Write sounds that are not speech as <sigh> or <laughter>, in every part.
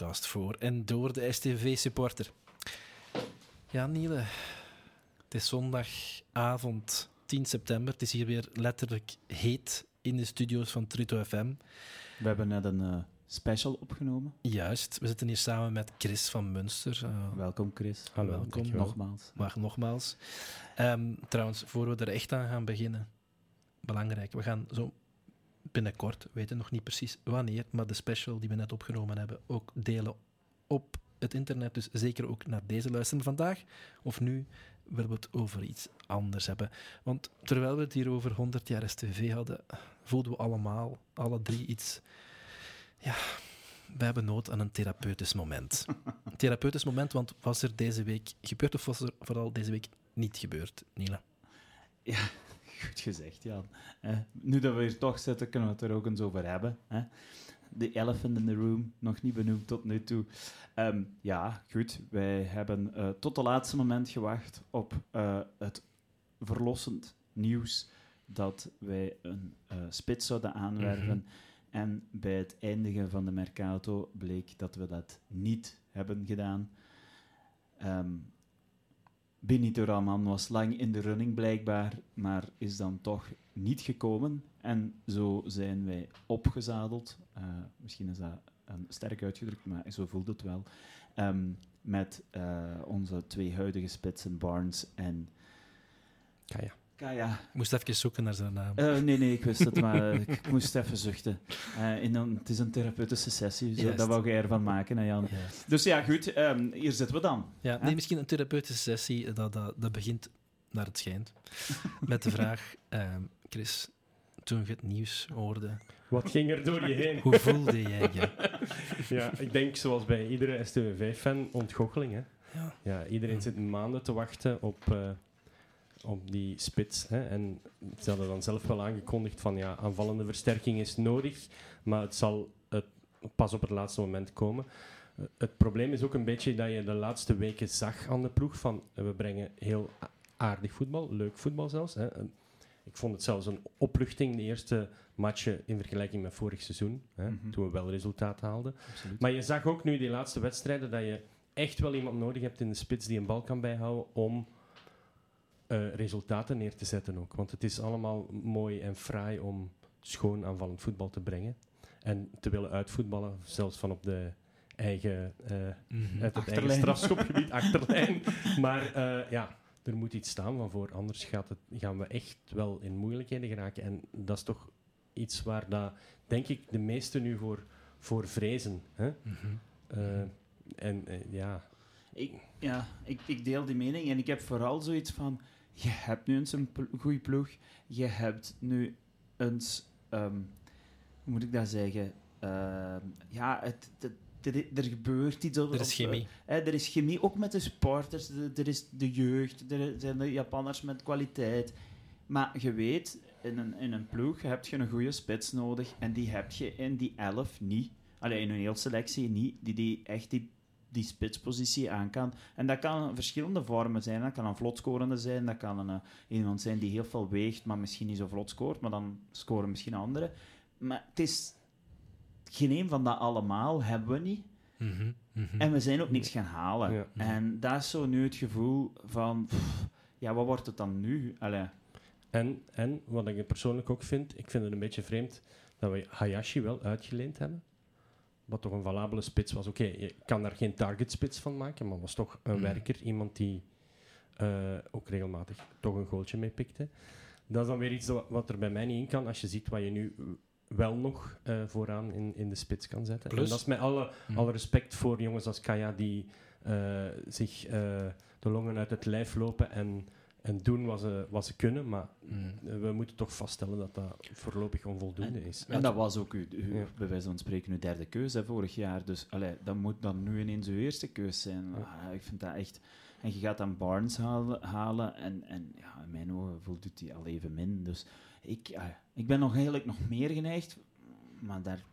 podcast voor en door de STV-supporter. Ja, Niele, het is zondagavond 10 september. Het is hier weer letterlijk heet in de studio's van Trito FM. We hebben net een uh, special opgenomen. Juist, we zitten hier samen met Chris van Munster. Uh, welkom Chris. Hallo, welkom. Nogmaals. Maar nogmaals. Um, trouwens, voor we er echt aan gaan beginnen, belangrijk, we gaan zo binnenkort, we weten nog niet precies wanneer, maar de special die we net opgenomen hebben ook delen op het internet. Dus zeker ook naar deze luisteren vandaag. Of nu willen we het over iets anders hebben. Want terwijl we het hier over 100 jaar STV hadden, voelden we allemaal, alle drie iets. Ja, we hebben nood aan een therapeutisch moment. Een therapeutisch moment, want was er deze week gebeurd of was er vooral deze week niet gebeurd, Nila? Ja, goed gezegd, Jan. Eh, nu dat we hier toch zitten, kunnen we het er ook eens over hebben. Hè? De elephant in the room, nog niet benoemd tot nu toe. Um, ja, goed. Wij hebben uh, tot het laatste moment gewacht op uh, het verlossend nieuws dat wij een uh, spits zouden aanwerven. Mm -hmm. En bij het eindigen van de Mercato bleek dat we dat niet hebben gedaan. Um, Benito Raman was lang in de running blijkbaar, maar is dan toch niet gekomen. En zo zijn wij opgezadeld. Uh, misschien is dat een sterk uitgedrukt, maar zo voelt het wel. Um, met uh, onze twee huidige spitsen, Barnes en Kaya. Kaya. Ik moest even zoeken naar zijn naam. Uh, nee, nee, ik wist het, maar <laughs> ik moest even zuchten. Uh, in een, het is een therapeutische sessie, zo, dat wou je ervan maken, hè, Jan. Juist. Dus ja, goed, um, hier zitten we dan. Ja, nee, misschien een therapeutische sessie, dat, dat, dat begint naar het schijnt. <laughs> Met de vraag, um, Chris, toen je het nieuws hoorde... Wat ging er door je heen? Hoe voelde jij je? <laughs> ja, ik denk zoals bij iedere STV-fan, ontgoocheling. Hè? Ja. Ja, iedereen zit maanden te wachten op... Uh, op die spits. Hè. En ze hadden dan zelf wel aangekondigd van ja, aanvallende versterking is nodig, maar het zal het pas op het laatste moment komen. Het probleem is ook een beetje dat je de laatste weken zag aan de ploeg van we brengen heel aardig voetbal, leuk voetbal zelfs. Hè. Ik vond het zelfs een opluchting, de eerste matchen in vergelijking met vorig seizoen, hè, mm -hmm. toen we wel resultaat haalden. Absoluut. Maar je zag ook nu die laatste wedstrijden dat je echt wel iemand nodig hebt in de spits die een bal kan bijhouden om uh, resultaten neer te zetten ook. Want het is allemaal mooi en fraai om schoon aanvallend voetbal te brengen. En te willen uitvoetballen, zelfs van op de eigen, uh, mm -hmm. uit het eigen strafschopgebied, <laughs> achterlijn. Maar uh, ja, er moet iets staan van voor, anders gaat het, gaan we echt wel in moeilijkheden geraken. En dat is toch iets waar, dat, denk ik, de meesten nu voor, voor vrezen. Hè? Mm -hmm. en ja... Ik, ja, ik, ik deel die mening en ik heb vooral zoiets van je hebt nu eens een goede ploeg. Je hebt nu eens... Um, hoe moet ik dat zeggen? Uh, ja, het, het, er, gebeurt iets. Er is chemie. Uh, er is chemie, ook met de sporters. Er, er is de jeugd. Er zijn de Japanners met kwaliteit. Maar je weet, in een, in een ploeg heb je een goede spits nodig. En die heb je in die elf niet. Alleen in een hele selectie niet. Die, die echt die die spitspositie aan kan. En dat kan verschillende vormen zijn. Dat kan een vlotscorende zijn, dat kan een, uh, iemand zijn die heel veel weegt, maar misschien niet zo vlot scoort, maar dan scoren misschien anderen. Maar het is... Geen een van dat allemaal hebben we niet. Mm -hmm, mm -hmm. En we zijn ook niks gaan halen. Ja. En dat is zo nu het gevoel van... Pff, ja, wat wordt het dan nu? Allee. En, en, wat ik persoonlijk ook vind, ik vind het een beetje vreemd dat we Hayashi wel uitgeleend hebben wat toch een valabele spits was. Oké, okay, je kan daar geen target spits van maken, maar was toch een mm. werker, iemand die uh, ook regelmatig toch een goaltje mee pikte. Dat is dan weer iets wat, wat er bij mij niet in kan, als je ziet wat je nu wel nog uh, vooraan in, in de spits kan zetten. Plus, en dat is met alle, mm. alle respect voor jongens als Kaya, die uh, zich de longen uit het lijf lopen en en doen wat ze, wat ze kunnen, maar mm. we moeten toch vaststellen dat dat voorlopig onvoldoende en, is. En dat was ook uw, uw ja. bij wijze van spreken uw derde keuze hè, vorig jaar. Dus allee, dat moet dan nu ineens uw eerste keuze zijn. Ja. Ah, ik vind dat echt... En je gaat dan Barnes halen, halen en, en ja, in mijn ogen voelt het die al even min. Dus ik, ah, ik ben nog eigenlijk nog meer geneigd, maar daar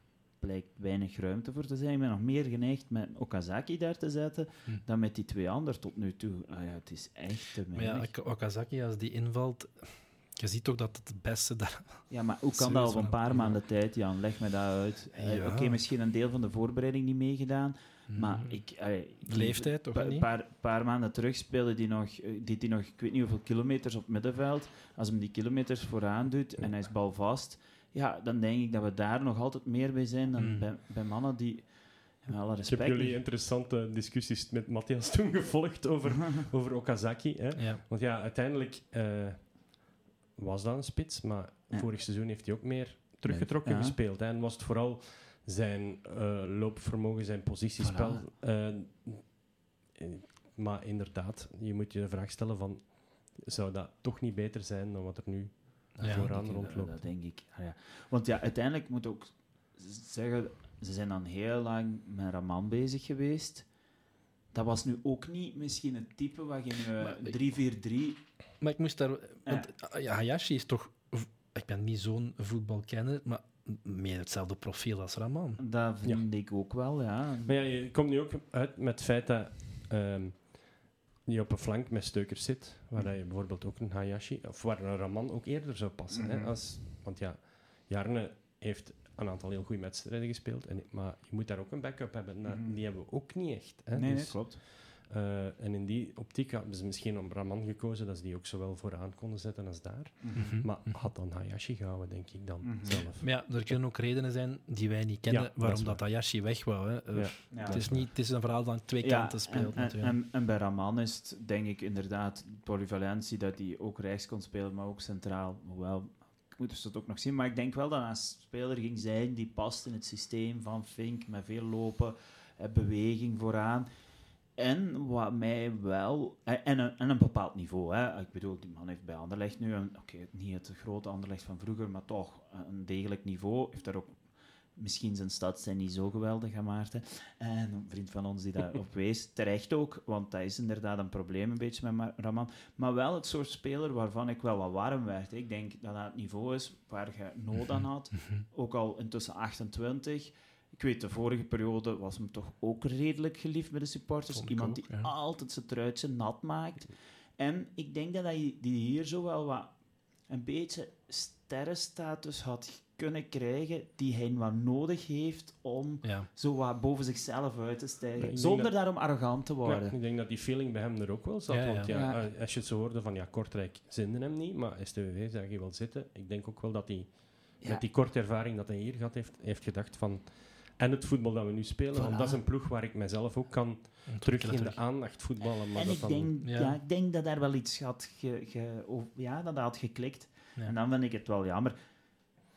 blijkt weinig ruimte voor te zijn. Ik ben nog meer geneigd met Okazaki daar te zetten hm. dan met die twee anderen tot nu toe. Ah ja, het is echt te weinig. Maar ja, Okazaki, als die invalt, Je ziet toch dat het het beste daar... Ja, maar hoe kan dat van een paar maanden tijd, Jan? Leg me dat uit. Eh, Ja. Oké, misschien een deel van de voorbereiding niet meegedaan, maar Mm. ik... die- Leeftijd toch Een niet? paar, paar maanden terug speelde die nog, eh, deed hij nog, ik weet niet hoeveel kilometers op middenveld. Als hem die kilometers vooraan doet en hij is balvast, ja, dan denk ik dat we daar nog altijd meer bij zijn dan Mm. bij, bij mannen die, met alle Ik respect... heb jullie interessante discussies met Matthias toen gevolgd over, <laughs> over Okazaki. Hè? Ja. Want ja, uiteindelijk eh, was dat een spits, maar Ja. vorig seizoen heeft hij ook meer teruggetrokken Ja. gespeeld. Hè? En was het vooral zijn eh, loopvermogen, zijn positiespel. Eh, maar inderdaad, je moet je de vraag stellen van, zou dat toch niet beter zijn dan wat er nu Ja, vooraan dat, rondloopt? Dat denk ik. Ah, ja. Want ja, uiteindelijk moet ook zeggen, ze zijn dan heel lang met Raman bezig geweest. Dat was nu ook niet misschien het type waar je Maar nu ik- 3-4-3... Maar ik moest daar... Want ja, Hayashi is toch... Ik ben niet zo'n voetbalkenner, maar meer hetzelfde profiel als Raman. Dat vind ik ook wel, ja. Maar ja, je komt nu ook uit met het feit dat ehm, je op een flank met steukers zit, waar dat je bijvoorbeeld ook een Hayashi, of waar een Raman ook eerder zou passen. Mhm. hè, als, want ja, Jarne heeft een aantal heel goede wedstrijden gespeeld, en, maar je moet daar ook een backup hebben. Nou, Mhm. Die hebben we ook niet echt. Hè, nee, nee, dus, klopt. Eh, en in die optiek hebben ze misschien om Raman gekozen, dat ze die ook zowel vooraan konden zetten als daar. Mhm. Maar had dan Hayashi gehouden, denk ik dan Mhm. zelf. Maar ja, er kunnen ook redenen zijn die wij niet kennen Ja, waarom dat, waar. Hayashi weg wou. Hè. Eh, Ja. Ja. het, is niet, het is een verhaal dat aan twee Ja, kanten speelt en, natuurlijk. En, en bij Raman is het denk ik inderdaad polyvalentie dat hij ook rechts kon spelen, maar ook centraal. Hoewel, ik moet dus dat ook nog zien. Maar ik denk wel dat hij een speler ging zijn die past in het systeem van Fink, met veel lopen, beweging vooraan. En wat mij wel... eh, En een, en een bepaald niveau. Hè. Ik bedoel, die man heeft bij Anderlecht nu... Oké, niet het grote Anderlecht van vroeger, maar toch een degelijk niveau. Heeft daar ook... Misschien zijn stad zijn niet zo geweldig, hè, Maarten. En een vriend van ons die daarop <laughs> wees, terecht ook, want dat is inderdaad een probleem een beetje met Ma- Raman. Maar wel het soort speler waarvan ik wel wat warm werd. Ik denk dat dat het niveau is waar je nood aan had. <laughs> Ook al intussen 28. Ik weet, de vorige periode was hem toch ook redelijk geliefd bij de supporters. Iemand ook, die ja. altijd zijn truitje nat maakt. En ik denk dat hij die hier zo wel wat een beetje sterrenstatus had kunnen krijgen die hij wat nodig heeft om Ja. zo wat boven zichzelf uit te stijgen. Zonder dat- daarom arrogant te Ja, worden. ik denk dat die feeling bij hem er ook wel zat. Ja, ja. Want ja, Ja. eh, als je het zo hoorde van ja, Kortrijk zinde hem niet, maar STVV zag je wel zitten. Ik denk ook wel dat hij Ja. met die korte ervaring dat hij hier gehad heeft, heeft gedacht van... En het voetbal dat we nu spelen, want dat is een ploeg waar ik mijzelf ook kan terug in de aandacht voetballen. Maar En ik denk, Ja. ja. ik denk dat daar wel iets had, ge, ge- of- ja, dat dat had geklikt. Ja. En dan vind ik het wel jammer.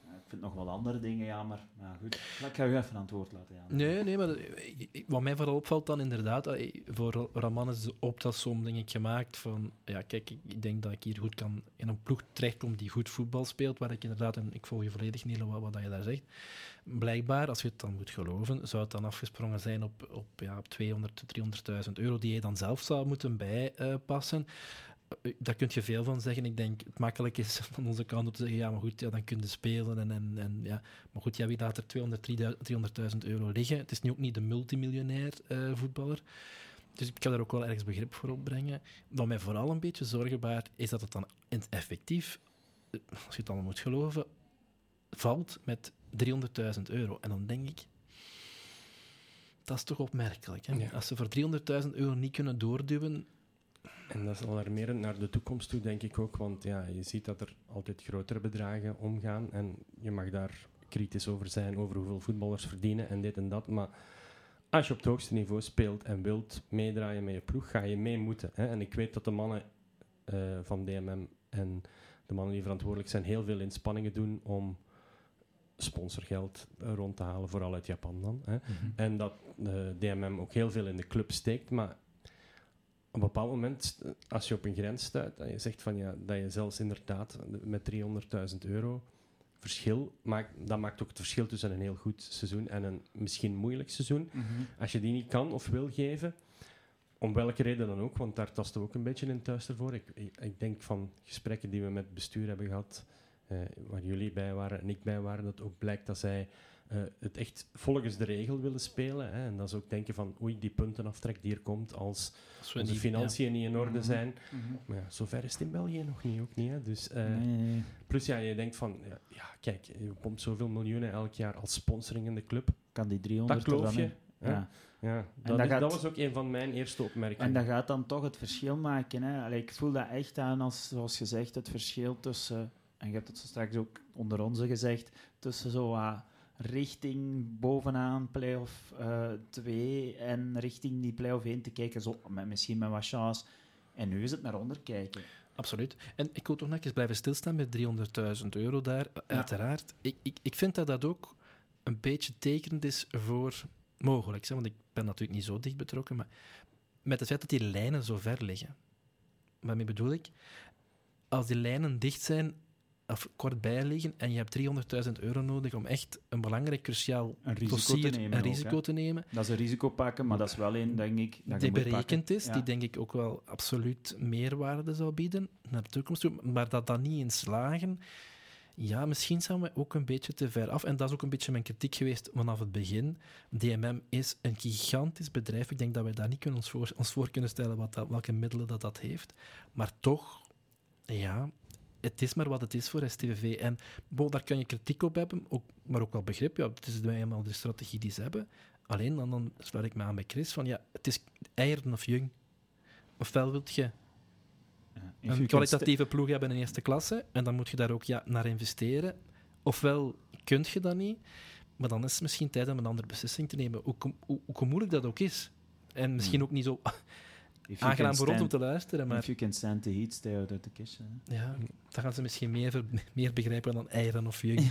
Ja, Ik vind nog wel andere dingen jammer. Maar goed, ik ga u even aan het woord laten. Jan. Nee, nee, maar wat mij vooral opvalt dan inderdaad, eh, voor Raman is de optelsom denk ik gemaakt van, ja kijk, ik, denk dat ik hier goed kan in een ploeg terechtkom die goed voetbal speelt, waar ik inderdaad, en ik volg je volledig Niele, wat, wat dat je daar zegt, blijkbaar, als je het dan moet geloven, zou het dan afgesprongen zijn op, op, ja, op 200, 300.000 euro die je dan zelf zou moeten bijpassen. Eh, daar kun je veel van zeggen. Ik denk het makkelijk is van onze kant om te zeggen, ja, maar goed, ja, dan kun je spelen. En, en, en, ja. Maar goed, ja, wie laat er 200, 300.000 euro liggen? Het is nu ook niet de multimiljonair eh, voetballer. Dus ik kan daar ook wel ergens begrip voor opbrengen. Wat mij vooral een beetje zorgen baart, is dat het dan effectief, eh, als je het allemaal moet geloven, valt met 300.000 euro. En dan denk ik, dat is toch opmerkelijk. Hè? Ja. Als ze voor 300.000 euro niet kunnen doorduwen, En dat is alarmerend naar de toekomst toe, denk ik ook. Want ja, je ziet dat er altijd grotere bedragen omgaan. En je mag daar kritisch over zijn, over hoeveel voetballers verdienen en dit en dat. Maar als je op het hoogste niveau speelt en wilt meedraaien met je ploeg, ga je mee moeten. Hè? En ik weet dat de mannen eh, van DMM en de mannen die verantwoordelijk zijn, heel veel inspanningen doen om sponsorgeld eh, rond te halen, vooral uit Japan dan. Hè? En dat de DMM ook heel veel in de club steekt. Maar op een bepaald moment, eh, als je op een grens stuit, dat je zegt van ja, dat je zelfs inderdaad met 300.000 euro verschil maakt, dat maakt ook het verschil tussen een heel goed seizoen en een misschien moeilijk seizoen. Mhm. Als je die niet kan of wil geven, om welke reden dan ook, want daar tasten we ook een beetje in thuis ervoor. Ik, ik, denk van gesprekken die we met bestuur hebben gehad, eh, waar jullie bij waren en ik bij waren, dat ook blijkt dat zij eh, het echt volgens de regel willen spelen. Hè. En dat ze ook denken van, oei, die puntenaftrek die er komt als Als onze niet- financiën niet in orde Mhm. zijn. Mhm. Maar ja, zover is het in België nog niet, ook niet. Hè. Dus, eh, Nee. Plus ja, je denkt van, ja, kijk, je pompt zoveel miljoenen elk jaar als sponsoring in de club. Kan die 300 Dat dan je, hè? Ja. Ja, dat, dat is- gaat- dat was ook een van mijn eerste opmerkingen. En dat gaat dan toch het verschil maken. Hè? Allee, ik voel dat echt aan als, zoals gezegd, het verschil tussen, en je hebt het zo straks ook onder onze gezegd, tussen zo wat richting bovenaan play-off 2 en richting die play-off 1 te kijken, zo, met, misschien met wat chance. En nu is het naar onder kijken. Absoluut. En ik wil toch nog eens blijven stilstaan met 300.000 euro daar. Uiteraard. Ik, ik, ik vind dat dat ook een beetje tekenend is voor mogelijk. Hè? Want ik ben natuurlijk niet zo dicht betrokken, maar met het feit dat die lijnen zo ver liggen. Waarmee bedoel ik? Als die lijnen dicht zijn of kort bij liggen en je hebt 300.000 euro nodig om echt een belangrijk, cruciaal Een risico dossier, te nemen. een risico te nemen, Dat is een risico pakken, maar dat is wel een, denk ik, dat die berekend is, Ja. die denk ik ook wel absoluut meerwaarde zou bieden naar de toekomst toe, maar dat dat niet in slagen, ja, misschien zijn we ook een beetje te ver af. En dat is ook een beetje mijn kritiek geweest vanaf het begin. DMM is een gigantisch bedrijf. Ik denk dat wij daar niet kunnen ons, voor, ons voor kunnen stellen wat dat, welke middelen dat, dat heeft. Maar toch, ja, het is maar wat het is voor STVV. En bo, daar kan je kritiek op hebben, ook, maar ook wel begrip. Ja, het is eenmaal de strategie die ze hebben. Alleen dan, dan sluit ik me aan bij Chris van ja, het is eieren of jong. Ofwel wil je Ja. Een kwalitatieve ploeg hebben in eerste klasse en dan moet je daar ook ja, naar investeren. Ofwel kun je dat niet, maar dan is het misschien tijd om een andere beslissing te nemen. Hoe, kom- hoe, hoe moeilijk dat ook is. En misschien Hmm. ook niet zo aangenaam voor ons om te luisteren, maar If you can stand the heat, stay out of the kitchen. hè. ja, dan gaan ze misschien meer, meer begrijpen dan eieren of jong. <laughs>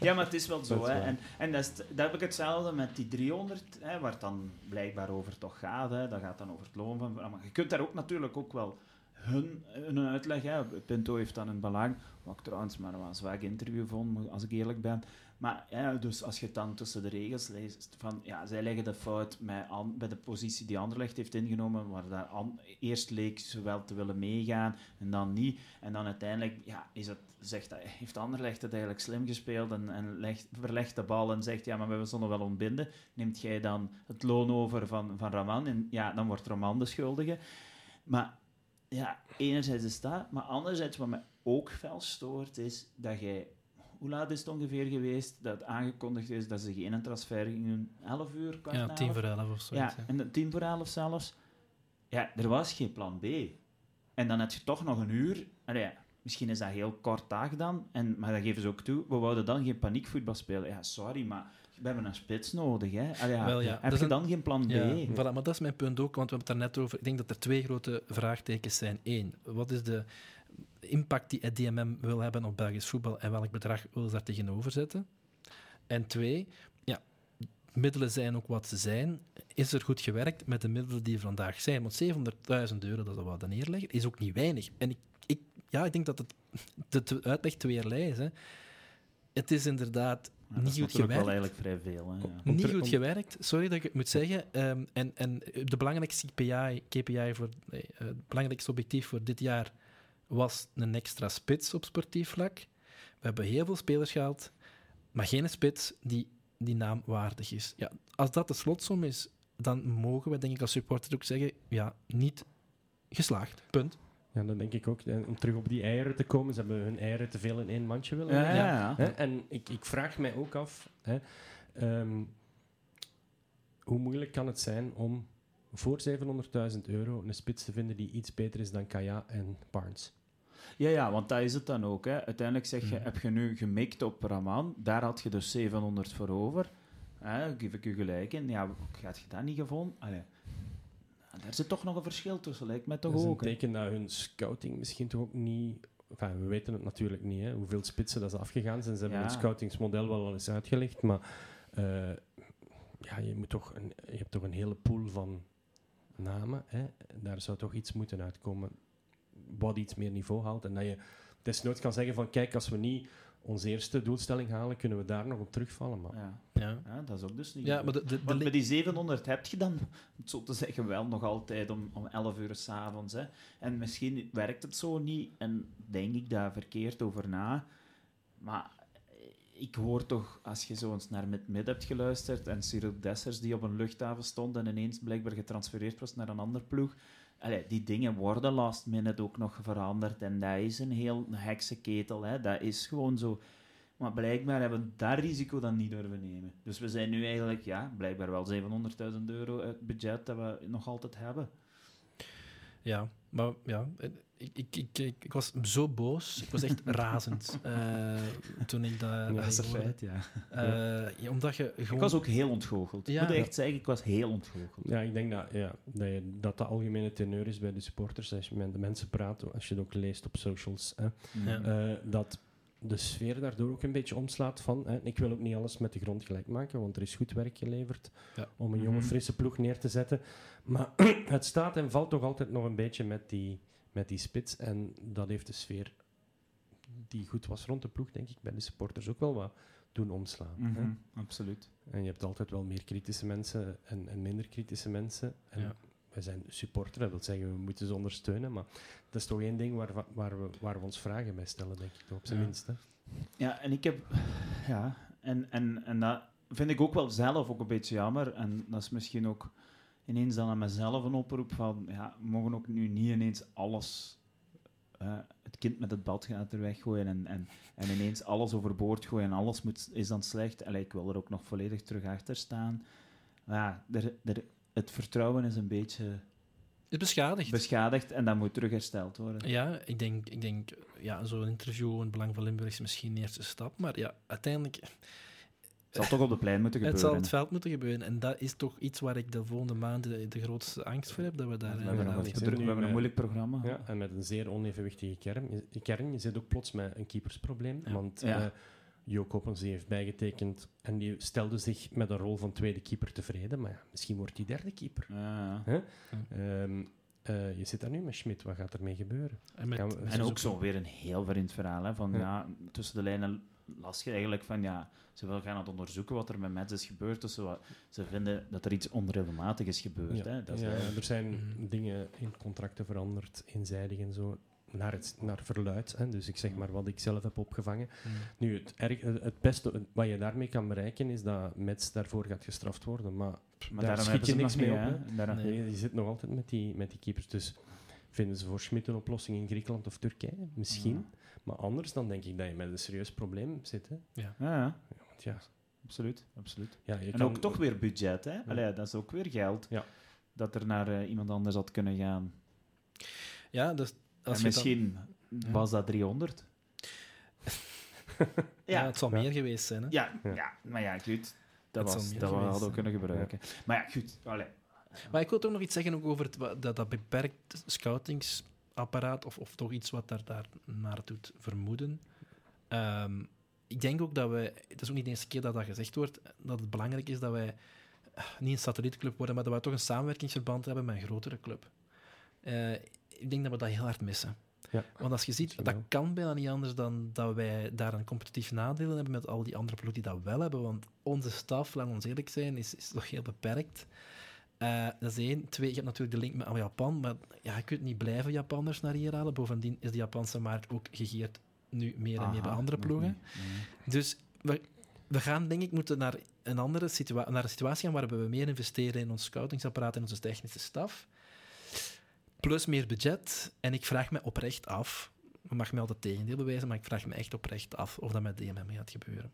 ja, maar het is wel <laughs> zo. Is hè. En, en dat, is dat heb ik hetzelfde met die 300, hè, waar het dan blijkbaar over toch gaat. Hè. Dat gaat dan over het loon van... Maar je kunt daar ook natuurlijk ook wel hun, hun uitleg... Hè. Pinto heeft dan een belang, wat ik trouwens maar een zwak interview vond, als ik eerlijk ben. Maar ja, dus als je dan tussen de regels leest, van ja, zij leggen de fout bij de positie die Anderlecht heeft ingenomen, waar daar eerst leek ze wel te willen meegaan en dan niet. En dan uiteindelijk ja, is het, zegt, heeft Anderlecht het eigenlijk slim gespeeld en, en legt, verlegt de bal en zegt ja, maar we zullen wel ontbinden. Neemt jij dan het loon over van, van Raman en ja, dan wordt Raman de schuldige. Maar ja, enerzijds is dat, maar anderzijds wat me ook fel stoort is dat jij hoe laat is het ongeveer geweest dat aangekondigd is dat ze geen transfer gingen doen? 11 uur, kwart Ja, na tien elf? voor elf of zo. Ja, en de- tien voor elf zelfs. Ja, er was geen plan B. En dan heb je toch nog een uur. Allee, misschien is dat heel kort dag dan, en, maar dat geven ze ook toe. We wouden dan geen paniekvoetbal spelen. Ja, sorry, maar we hebben een spits nodig. Hè. Allee, ja, Wel, ja, dat Heb je een- dan geen plan B? Ja, voilà, maar dat is mijn punt ook, want we hebben het daar net over. Ik denk dat er twee grote vraagtekens zijn. Eén, wat is de impact die het DMM wil hebben op Belgisch voetbal en welk bedrag wil ze daar tegenover zetten? En twee, ja, middelen zijn ook wat ze zijn. Is er goed gewerkt met de middelen die er vandaag zijn? Want 700.000 euro, dat we wat neerleggen, is ook niet weinig. En ik, ik, ja, ik denk dat het <laughs> de, uitleg tweerlei is. Hè. Het is inderdaad Ja, niet is goed gewerkt. wel eigenlijk vrij veel. Hè, ja. Niet goed gewerkt, sorry dat ik het moet zeggen. Ehm, en, en de belangrijkste KPI, KPI voor, nee, eh, het belangrijkste objectief voor dit jaar was een extra spits op sportief vlak. We hebben heel veel spelers gehaald, maar geen spits die die naam waardig is. Ja, als dat de slotsom is, dan mogen we denk ik als supporter ook zeggen, ja, niet geslaagd. Punt. Ja, dan denk ik ook, om terug op die eieren te komen, ze hebben hun eieren te veel in één mandje willen Ja? En ik, ik vraag mij ook af, hè, ehm, hoe moeilijk kan het zijn om voor 700.000 euro een spits te vinden die iets beter is dan Kaya en Barnes? Ja, ja, want dat is het dan ook. Hè. Uiteindelijk zeg je, Mhm. heb je nu gemikt op Raman, daar had je dus 700 voor over. Hè, geef ik u gelijk in. Ja, gaat je dat niet gevonden? Allee. Daar zit toch nog een verschil tussen, lijkt mij toch dat is een ook. teken dat hun scouting misschien toch ook niet... Enfin, we weten het natuurlijk niet, hè, hoeveel spitsen dat ze afgegaan zijn. Ze hebben Ja. hun scoutingsmodel wel al eens uitgelegd, maar eh, ja, je, moet toch een, je hebt toch een hele pool van namen. Hè. Daar zou toch iets moeten uitkomen wat iets meer niveau haalt. En dat je desnoods kan zeggen van, kijk, als we niet onze eerste doelstelling halen, kunnen we daar nog op terugvallen. Maar Ja. Ja, ja, dat is ook dus niet ja maar de, de, de Want met die 700 heb je dan, om het zo te zeggen, wel nog altijd om, om 11 uur s'avonds. En misschien werkt het zo niet en denk ik daar verkeerd over na. maar ik hoor toch, als je zo eens naar Mid-Mid hebt geluisterd en Cyril Dessers die op een luchthaven stond en ineens blijkbaar getransfereerd was naar een ander ploeg, die dingen worden last minute ook nog veranderd en dat is een heel heksenketel. Hè. Dat is gewoon zo. Maar blijkbaar hebben we dat risico dan niet durven nemen. Dus we zijn nu eigenlijk, ja, blijkbaar wel 700.000 euro het budget dat we nog altijd hebben. Ja, maar ja, ik, ik, ik, ik, ik was zo boos. Ik was echt <laughs> razend uh, toen ik dat, ja, dat is een feit, ja. Uh, ja. Omdat je gewoon... Ik was ook heel ontgoocheld. Ja. Ik moet echt zeggen, ik was heel ontgoocheld. Ja, ik denk dat ja, dat, je, dat de algemene teneur is bij de supporters. Als je met de mensen praat, als je het ook leest op socials, hè, uh, dat de sfeer daardoor ook een beetje omslaat van... Hè, ik wil ook niet alles met de grond gelijk maken, want er is goed werk geleverd om een jonge, frisse ploeg neer te zetten. Maar <clears throat> het staat en valt toch altijd nog een beetje met die, met die spits. En dat heeft de sfeer die goed was rond de ploeg, denk ik, bij de supporters ook wel wat doen omslaan. Mm hè? -hmm, absoluut. En je hebt altijd wel meer kritische mensen en, en minder kritische mensen. En Ja. Wij zijn supporter, dat wil zeggen, we moeten ze ondersteunen. Maar dat is toch één ding waar, wa- waar, we, waar we ons vragen bij stellen, denk ik, op zijn Ja. minst. Hè? Ja, en ik heb... Ja, en, en, en dat vind ik ook wel zelf ook een beetje jammer. En dat is misschien ook ineens dan aan mezelf een oproep van... Ja, we mogen ook nu niet ineens alles... het kind met het bad gaat er weggooien en, en, en ineens alles overboord gooien en alles moet, is dan slecht. Allee, ik wil er ook nog volledig terug achter staan. Maar ja, er, er, het vertrouwen is een beetje is beschadigd. beschadigd en dat moet terug hersteld worden. ja, ik denk, ik denk ja, zo'n interview in het Belang van Limburg is misschien de eerste stap. Maar ja, uiteindelijk... Het zal toch op de plein moeten Het gebeuren. zal het veld moeten gebeuren. En dat is toch iets waar ik de volgende maanden de, de grootste angst voor heb. Dat we daar we hebben, een, We druk- we hebben een met- moeilijk programma. Ja, en met een zeer onevenwichtige kern. Je, kern, je zit ook plots met een keepersprobleem. Ja. Want Ja. eh, Jo Koppens die heeft bijgetekend en die stelde zich met een rol van tweede keeper tevreden. Maar ja, misschien wordt hij derde keeper. Ja, ja. Hè? Ehm, eh, je zit daar nu met Schmidt, wat gaat ermee gebeuren? En, met, we- ook zo weer een heel vreemd verhaal. Hè, van, Ja. ja. tussen de lijnen las je eigenlijk van ja, ze willen gaan het onderzoeken wat er met Mets is gebeurd. Dus ze, ze vinden dat er iets onregelmatig is gebeurd. Ja, Hè. Dat is ja, eigenlijk- er zijn Mhm. dingen in contracten veranderd, eenzijdig en zo, naar, het, naar verluid. Hè. Dus ik zeg maar wat ik zelf heb opgevangen. Mm. Nu, het, erg, het beste wat je daarmee kan bereiken is dat Mets daarvoor gaat gestraft worden. Maar, maar daar schiet je niks nog mee niet, op. hè. Nee. Je zit nog altijd met die, met die keepers. Dus vinden ze voor Schmidt een oplossing in Griekenland of Turkije? Misschien. Maar anders dan denk ik dat je met een serieus probleem zit. Hè. Ja, ja, Ja, want ja, absoluut. absoluut. ja, je En kan ook toch weer budget. Hè. Allee, dat is ook weer geld. Ja. Dat er naar eh, iemand anders had kunnen gaan. Ja, dus als en dan- misschien was dat 300. <laughs> ja, het zal Ja. meer geweest zijn. Hè? Ja, Ja. ja. maar ja, goed. Dat, Het was, meer dat we hadden we kunnen gebruiken. Maar ja, goed. Allee. Maar ik wil toch nog iets zeggen ook over het, dat, dat beperkt scoutingsapparaat, of, of toch iets wat daar, daar naar doet vermoeden. Ehm, ik denk ook dat wij, het is ook niet de eerste keer dat dat gezegd wordt, dat het belangrijk is dat wij eh, niet een satellietclub worden, maar dat wij toch een samenwerkingsverband hebben met een grotere club. Eh, ik denk dat we dat heel hard missen. Ja. Want als je ziet, dat kan bijna niet anders dan dat wij daar een competitief nadeel in hebben met al die andere ploegen die dat wel hebben. Want onze staf, laten we ons eerlijk zijn, is, is toch heel beperkt. Eh, dat is één. Twee, je hebt natuurlijk de link met Japan, maar ja, je kunt niet blijven Japanners naar hier halen. Bovendien is de Japanse markt ook gegeerd nu meer en meer bij andere ploegen. Nee. Dus we, we gaan, denk ik, moeten naar een andere situa naar een situatie gaan waarbij we meer investeren in ons scoutingsapparaat en onze technische staf. Plus meer budget. En ik vraag me oprecht af, je mag me altijd tegendeel bewijzen, maar ik vraag me echt oprecht af of dat met DMM gaat gebeuren.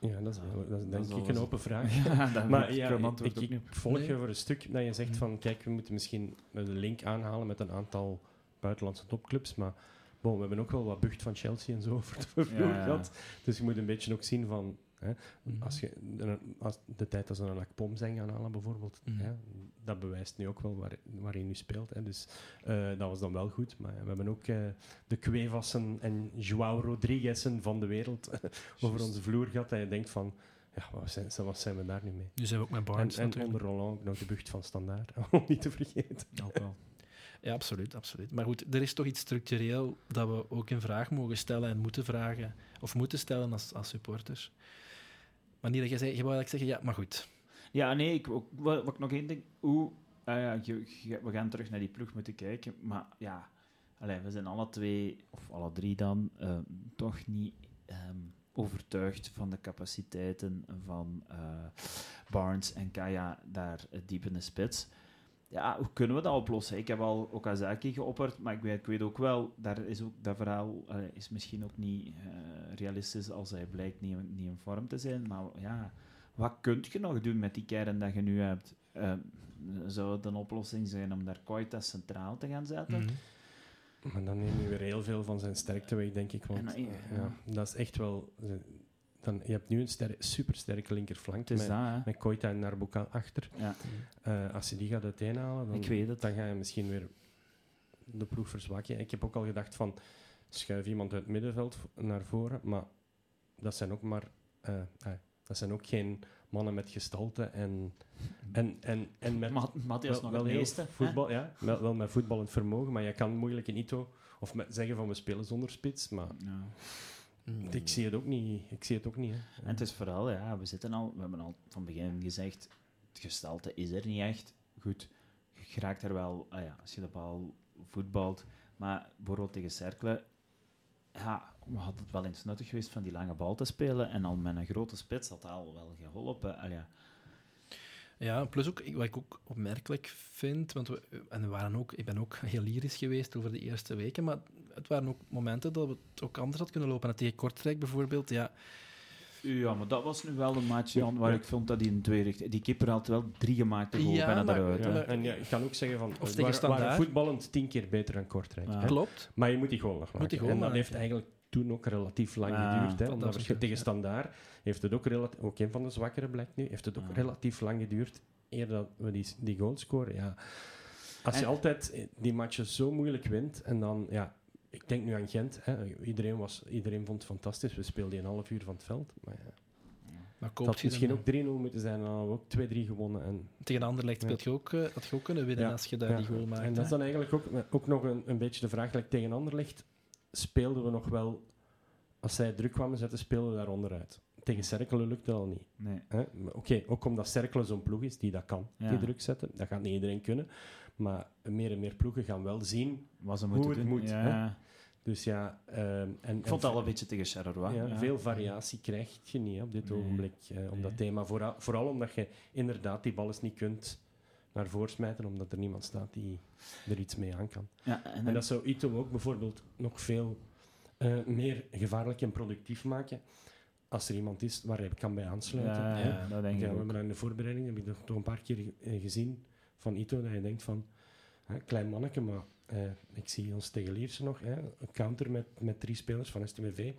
Ja, dat is, dat is denk is ik een open vraag. <laughs> Ja, Maar ja, ik, ik, volg Nee. je voor een stuk dat je zegt Mhm. van, kijk, we moeten misschien een link aanhalen met een aantal buitenlandse topclubs, maar bon, we hebben ook wel wat bucht van Chelsea en zo <laughs> voor de vloer Ja, ja. gehad. Dus je moet een beetje ook zien van, hè, Mhm. als je, als de tijd dat ze een Akpom zijn gaan halen bijvoorbeeld, Mhm. hè, dat bewijst nu ook wel waar, waar hij nu speelt. Hè. Dus eh, dat was dan wel goed. Maar we hebben ook eh, de Cuevassen en João Rodriguez'en van de wereld <laughs> over onze vloer gehad. Dat je denkt van, ja, wat zijn, wat zijn we daar nu mee? Nu zijn we ook met En, Barnes en natuurlijk. onder Roland ook nog de bucht van Standaard, <laughs> om niet te vergeten. Ook wel. Ja, absoluut, absoluut. Maar goed, er is toch iets structureel dat we ook in vraag mogen stellen en moeten vragen, of moeten stellen als, als supporters. Maar niet dat je zei, je wou eigenlijk zeggen, ja, maar goed. Ja, nee, ik, wat, wat ik nog één ding... Hoe... ah ja, we gaan terug naar die ploeg moeten kijken, maar ja... allee, we zijn alle twee, of alle drie dan, eh, toch niet ehm, overtuigd van de capaciteiten van eh, Barnes en Kaya daar eh, diep in de spits. Ja, hoe kunnen we dat oplossen? Ik heb al Okazaki geopperd, maar ik weet, ik weet ook wel, daar is ook, dat verhaal is misschien ook niet eh, realistisch als hij blijkt niet, niet in vorm te zijn. Maar ja, wat kun je nog doen met die kern dat je nu hebt? Eh, zou het een oplossing zijn om daar Koita centraal te gaan zetten? Mhm. Maar dan neem je weer heel veel van zijn sterkte weg, denk ik. Want En, eh, ja, dat is echt wel... Dan, je hebt nu een ster supersterke linkerflank Het met, dat, met Koita en Narbuka achter. Ja, Eh, als je die gaat uiteenhalen, dan, het. dan ga je misschien weer de ploeg verzwakken. Ik heb ook al gedacht van, schuif iemand uit het middenveld naar voren, maar dat zijn ook maar... eh, eh, dat zijn ook geen mannen met gestalte en, en, en, en met... Ma- Matthias nog het meeste. hè? Voetbal, ja, wel, wel met voetballend vermogen, maar je kan moeilijk in Ito of met zeggen van we spelen zonder spits, maar Ja. Ik zie het ook niet. Ik zie het ook niet. Hè. En het is vooral, ja, we zitten al, we hebben al van begin gezegd, het gestalte is er niet echt. Goed, je raakt er wel, ah ja, als je de bal voetbalt, maar bijvoorbeeld tegen Cercle, ja, we hadden het wel eens nuttig geweest van die lange bal te spelen en al met een grote spits had dat al wel geholpen. Ah, ja. Ja, plus ook, wat ik ook opmerkelijk vind, want we, en we waren ook, ik ben ook <laughs> heel lyrisch geweest over de eerste weken, maar het waren ook momenten dat het ook anders had kunnen lopen. En tegen Kortrijk bijvoorbeeld, ja, ja, maar dat was nu wel een match, Jan, waar Ja. ik vond dat die in twee richtingen... Die keeper had wel drie gemaakte goals Ja, bijna maar- eruit. Ja, en ja, ik kan ook zeggen van, Of tegen waren, Standaard. voetballend tien keer beter dan Kortrijk. Hè. klopt. Maar je moet die goal nog maken. die goal en dat maken. heeft eigenlijk toen ook relatief lang Ja, geduurd. Hè, dat omdat was we- tegen ja. Standaard heeft het ook, relatief, ook een van de zwakkere blijkt nu, heeft het ook Ja. relatief lang geduurd eer dat we die, die goal scoren. Ja. Als je En- altijd eh, die matchen zo moeilijk wint en dan, ja, ik denk nu aan Gent. Hè, iedereen, was, iedereen vond het fantastisch. We speelden een half uur van het veld. Maar ja, Maar het had misschien ook 3-0 moeten zijn dan hadden we ook 2-3 gewonnen. En Tegen Anderlecht speelt je ook, eh, had je ook kunnen winnen Ja. als je daar Ja. die goal maakt. En dat is dan eigenlijk ook, ook nog een, een beetje de vraag, like tegen Anderlecht speelden we nog wel, als zij druk kwamen zetten, speelden we daar onderuit. Tegen Cerkelen lukt dat al niet. Nee. Oké, ook omdat Cerkelen zo'n ploeg is die dat kan, die druk zetten. Dat gaat niet iedereen kunnen. Maar meer en meer ploegen gaan wel zien. Wat Hoe het doen. moet, ja. Dus ja, ehm, en, Ik vond het al een beetje tegen Charleroi. ja, ja. veel variatie krijg je niet hè, op dit Nee. ogenblik eh, om Nee. dat thema. Vooral, vooral omdat je inderdaad die bal eens niet kunt naar voren smijten, omdat er niemand staat die er iets mee aan kan. Ja, en, En dat zou Ito ook bijvoorbeeld nog veel eh, meer gevaarlijk en productief maken als er iemand is waar hij kan bij aansluiten. Ja, dat denk ik we hebben dat in de voorbereiding heb ik toch, toch een paar keer eh, gezien van Ito, dat je denkt van, hè, klein manneke, maar eh, ik zie ons tegen Lierse nog, hè, een counter met, met drie spelers van STMV.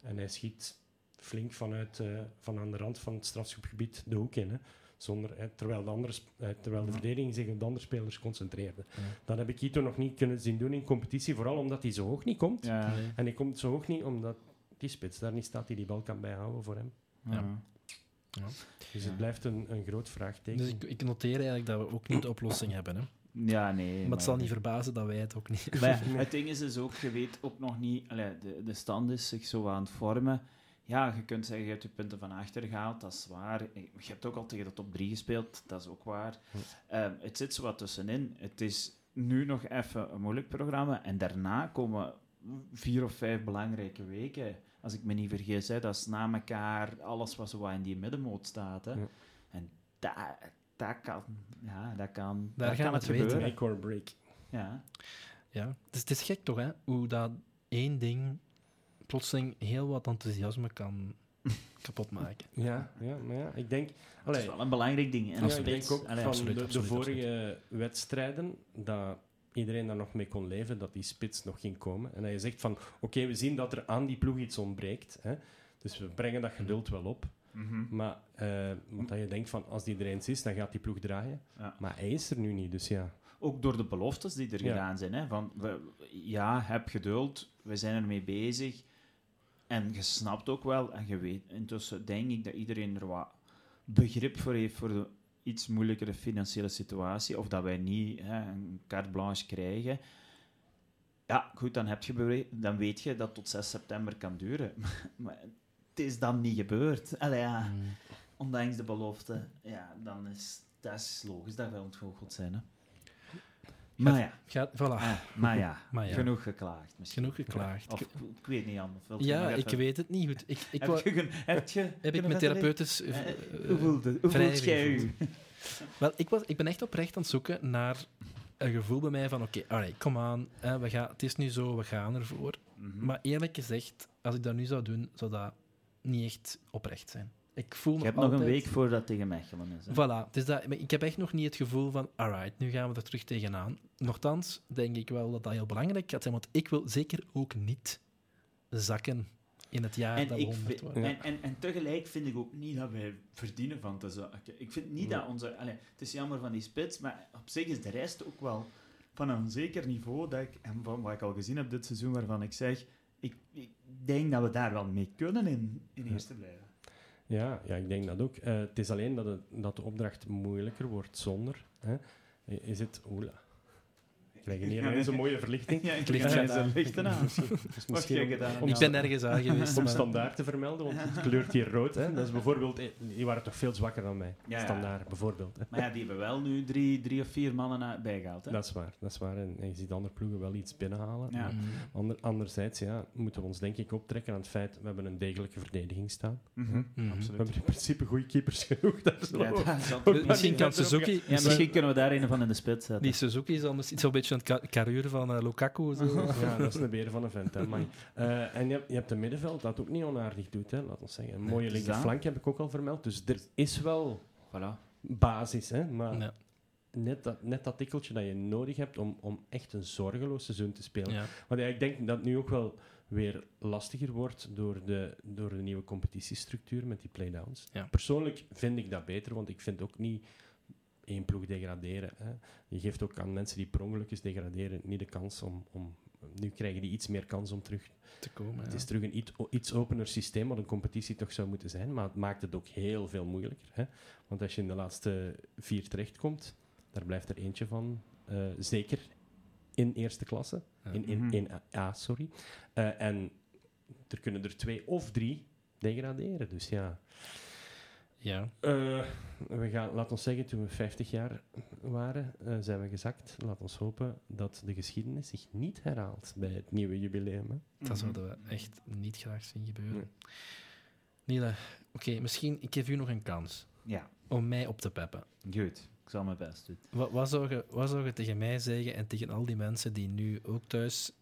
En hij schiet flink vanuit, eh, van aan de rand van het strafschopgebied de hoek in. Hè, zonder, hè, terwijl, de andere, eh, terwijl de verdediging zich op de andere spelers concentreerde. Ja. Dat heb ik Ito nog niet kunnen zien doen in competitie, vooral omdat hij zo hoog niet komt. Ja. Nee. En hij komt zo hoog niet omdat die spits daar niet staat die die bal kan bijhouden voor hem. Ja. Dus Ja. het blijft een, een groot vraagteken. Dus ik, ik noteer eigenlijk dat we ook niet de oplossing hebben. Hè. Ja, nee. Maar het zal niet verbazen dat wij het ook niet Maar ja, <laughs> het ding is dus ook, je weet ook nog niet, allee, de, de stand is zich zo aan het vormen. Ja, je kunt zeggen, je hebt je punten van achter gehaald, dat is waar. Je hebt ook al tegen de top 3 gespeeld, dat is ook waar. Hm. Ehm, het zit zo wat tussenin. Het is nu nog even een moeilijk programma en daarna komen vier of vijf belangrijke weken. Als ik me niet vergis, hè, dat is na elkaar alles wat zo wat in die middenmoot staat. Hè. Ja. En dat, dat kan, ja, dat kan, Daar dat gaan kan we het het weten, gebeuren. Make or break. Ja. Ja, dus het is gek toch, hè? Hoe dat één ding plotseling heel wat enthousiasme kan <laughs> kapot maken. Ja, ja, maar ja, ik denk... Het Allee, is wel een belangrijk ding. En ja, ik denk ook Allee, van absoluut, de, absoluut, de vorige wedstrijden dat iedereen daar nog mee kon leven, dat die spits nog ging komen. En dat je zegt van, oké, we zien dat er aan die ploeg iets ontbreekt. Hè, dus we brengen dat geduld wel op. Mhm. Maar eh, want dat je denkt van, als die er eens is, dan gaat die ploeg draaien. Ja. Maar hij is er nu niet, dus ja. Ook door de beloftes die er Ja. gedaan zijn. Hè? Van, we, ja, heb geduld, we zijn ermee bezig. En je snapt ook wel, en je weet, intussen denk ik dat iedereen er wat begrip voor heeft voor de iets moeilijkere financiële situatie, of dat wij niet hè, een carte blanche krijgen. Ja, goed, dan, heb je dan weet je dat het tot 6 september kan duren. <laughs> maar het is dan niet gebeurd. Allee, ja. Mm. ondanks de belofte, ja, dan is dat is logisch dat wij ontgoocheld zijn. Hè? Maar ja, Gaat, voilà. eh, <laughs> maar ja, Maar ja. genoeg geklaagd misschien. Genoeg geklaagd. Of, ik weet niet, je Ja, ik even- weet het niet goed. Ik, ik Heb wou- je, heb je, heb ik mijn therapeutisch... eh, eh, eh, Hoe voelt? Hoe jij u? <laughs> Wel, ik, was, ik ben echt oprecht aan het zoeken naar een gevoel bij mij van oké, alright, kom aan, hè, we gaan, het is nu zo, we gaan ervoor. Mhm. Maar eerlijk gezegd, als ik dat nu zou doen, zou dat niet echt oprecht zijn. Ik voel Je me nog een week voordat tegen Mechelen is. hè? Voilà, het is dat, ik heb echt nog niet het gevoel van, alright, nu gaan we er terug tegenaan. Nochtans denk ik wel dat dat heel belangrijk gaat zijn, want ik wil zeker ook niet zakken in het jaar En, dat we ik 100 vind- worden. en, en, en tegelijk vind ik ook niet dat wij verdienen van te zakken. Ik vind niet dat onze... Allee, het is jammer van die spits, maar op zich is de rest ook wel van een zeker niveau dat ik, en van wat ik al gezien heb dit seizoen, waarvan ik zeg, ik, ik denk dat we daar wel mee kunnen in, in eerste blijven. Ja, ja, ik denk dat ook. Eh, het is alleen dat, het, dat de opdracht moeilijker wordt zonder. Hè. Is het... Oela. Krijgen hier ineens een mooie verlichting. <laughs> Ja, ik Licht zijn daar. lichten aan. Dus Wat misschien gedaan? om ik ben nergens aan geweest. om standaard te vermelden, want het kleurt hier rood. Hè. Dat is bijvoorbeeld... Die waren toch veel zwakker dan mij. Ja, ja. Standaard, bijvoorbeeld. Hè. Maar ja, die hebben wel nu drie, drie of vier mannen bijgehaald. Hè? Dat is waar, dat is waar. En, je ziet andere ploegen wel iets binnenhalen. Ja. Maar. Ander, anderzijds ja, moeten we ons denk ik optrekken aan het feit we hebben een degelijke verdediging staan. Mhm, Mhm. We hebben in principe goede keepers genoeg. Daar zo. Ja, is Misschien kan Suzuki... Ja, misschien- misschien kunnen we daar een van in de spits zetten. Die Suzuki is anders iets zo'n beetje aan het ka- karuur van eh, Lukaku. Zo. <laughs> Ja, dat is een beer van een vent. Hè, man. <laughs> Eh, en je hebt, je hebt een middenveld dat ook niet onaardig doet. Hè, laat ons zeggen. Een mooie linkerflank heb ik ook al vermeld. Dus er is wel Voilà. basis. Hè, maar Ja, net, dat, net dat tikkeltje dat je nodig hebt om, om echt een zorgeloos seizoen te spelen. ja. Want ja, ik denk dat het nu ook wel weer lastiger wordt door de, door de nieuwe competitiestructuur met die playdowns. Ja. Persoonlijk vind ik dat beter, want ik vind ook niet één ploeg degraderen. Hè. Je geeft ook aan mensen die per ongeluk eens degraderen niet de kans om, om... Nu krijgen die iets meer kans om terug... te komen. Het ja. is terug een iets, iets opener systeem, wat een competitie toch zou moeten zijn, maar het maakt het ook heel veel moeilijker. Hè. Want als je in de laatste vier terechtkomt, daar blijft er eentje van, eh, zeker in eerste klasse. Ja. In, in, Mhm. in A, sorry. Eh, en er kunnen er twee of drie degraderen. Dus ja. Ja. Eh, we gaan, laat ons zeggen, toen we 50 jaar waren, eh, zijn we gezakt. Laat ons hopen dat de geschiedenis zich niet herhaalt bij het nieuwe jubileum. Hè. Dat zouden we echt niet graag zien gebeuren. Niele, oké, misschien ik geef u nog een kans Ja, om mij op te peppen. goed. Ik zal mijn best doen. Wat, wat, zou je, wat zou je tegen mij zeggen en tegen al die mensen die nu ook thuis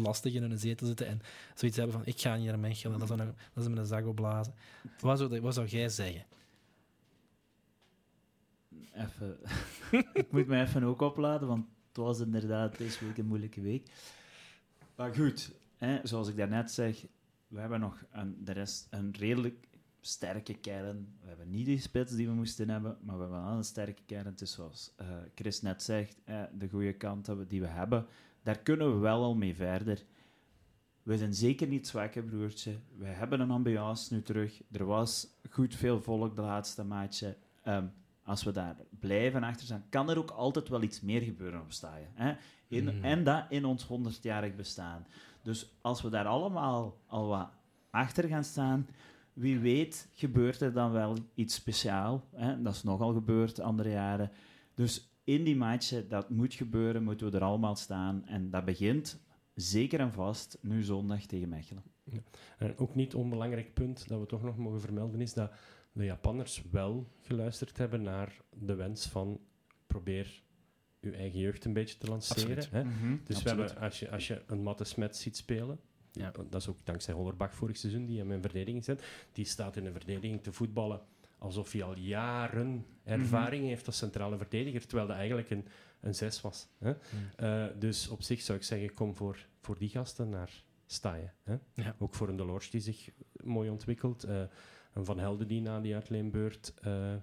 lastig in hun zetel zitten en zoiets hebben van ik ga niet naar Mechelen, dat is, een, dat is met een zak opblazen. Wat zou, wat zou jij zeggen? Even. <laughs> ik moet me even ook opladen, want het was inderdaad deze week een moeilijke week. Maar goed, hè, zoals ik daarnet zeg, we hebben nog een, de rest een redelijk sterke kern. We hebben niet die spits die we moesten hebben, maar we hebben wel een sterke kern. Is zoals eh, Chris net zegt, de goede kanten die we hebben, daar kunnen we wel al mee verder. We zijn zeker niet zwak, hè, broertje. We hebben een ambiance nu terug. Er was goed veel volk de laatste maatje. Ehm, als we daar blijven achter staan, kan er ook altijd wel iets meer gebeuren op staaien. Hè? In, Mhm. En dat in ons 100-jarig bestaan. Dus als we daar allemaal al wat achter gaan staan, wie weet gebeurt er dan wel iets speciaals. Dat is nogal gebeurd andere jaren. Dus in die matchen, dat moet gebeuren, moeten we er allemaal staan. En dat begint zeker en vast nu zondag tegen Mechelen. En ook niet onbelangrijk punt dat we toch nog mogen vermelden is dat de Japanners wel geluisterd hebben naar de wens van probeer uw eigen jeugd een beetje te lanceren. Absoluut. Hè? Dus we hebben, als, je, als je een Matte Smet ziet spelen, Ja. dat is ook dankzij Hollerbach vorig seizoen, die hem in verdediging zet, die staat in de verdediging te voetballen alsof hij al jaren ervaring heeft als centrale verdediger, terwijl dat eigenlijk een, een zes was. Hè? Eh, dus op zich zou ik zeggen, kom voor, voor die gasten naar Staaien. Ja. Ook voor een Delors die zich mooi ontwikkelt. eh, een Van Helden die na die uitleenbeurt eh,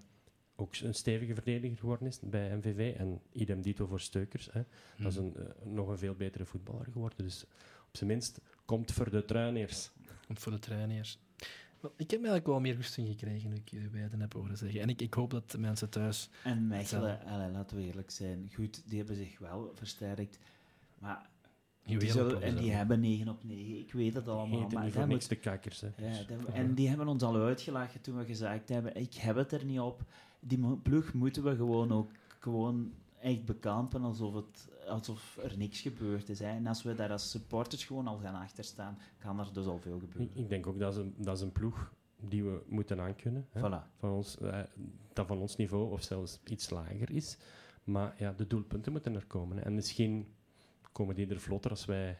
ook een stevige verdediger geworden is bij MVV. En idem dito voor Steukers. Hè? Dat is een, eh, nog een veel betere voetballer geworden. Dus op zijn minst komt voor de truineers. Komt voor de trainers. Ik heb eigenlijk wel meer rusting gekregen nu ik jullie beiden heb horen zeggen. En ik, ik hoop dat de mensen thuis... En Mechelen, allee, laten we eerlijk zijn, goed, die hebben zich wel versterkt. Maar die zullen- en die hebben 9 op 9, ik weet het allemaal. Heten Maar niet voor niks de kakkers. Hè? ja, dat- en die hebben ons al uitgelachen toen we gezegd hebben, ik heb het er niet op. Die ploeg moeten we gewoon ook gewoon echt bekampen alsof, het, alsof er niks gebeurd is. Hè. En als we daar als supporters gewoon al gaan achterstaan, kan er dus al veel gebeuren. ik denk ook dat is, een, dat is een ploeg die we moeten aankunnen. Hè? Voilà. Van ons, eh, dat van ons niveau of zelfs iets lager is. Maar ja, de doelpunten moeten er komen. hè. En misschien komen die er vlotter als wij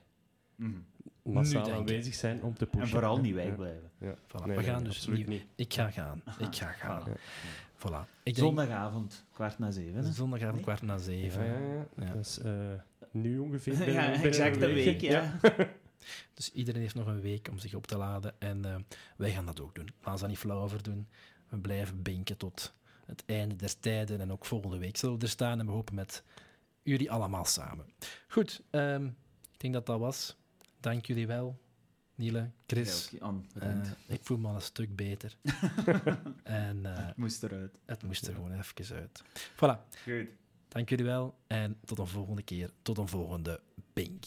Mhm. Massaal aanwezig zijn om te pushen. En vooral niet Ja. wegblijven. Ja. Voilà, Nee, we nee, gaan dus absoluut niet- niet. Ik ga gaan. Ik ga gaan. Ja. Voilà. Ik denk Zondagavond, kwart na zeven. hè? zondagavond Nee? kwart na zeven. Ja, ja, ja. Ja. Dat is eh, nu ongeveer. <laughs> binnen- ja, exact een week, ja. <laughs> Dus iedereen heeft nog een week om zich op te laden. En eh, wij gaan dat ook doen. We gaan ze niet flauw over doen. We blijven binken tot het einde des tijden. En ook volgende week zullen we er staan. En we hopen met jullie allemaal samen. Goed, ehm, ik denk dat dat was. Dank jullie wel. Niele, Chris. Ja, Eh, ik voel me al een stuk beter. <laughs> en eh, Moest eruit. het moest er gewoon even uit. Voilà, Goed. dank jullie wel. En tot een volgende keer. Tot een volgende Bink.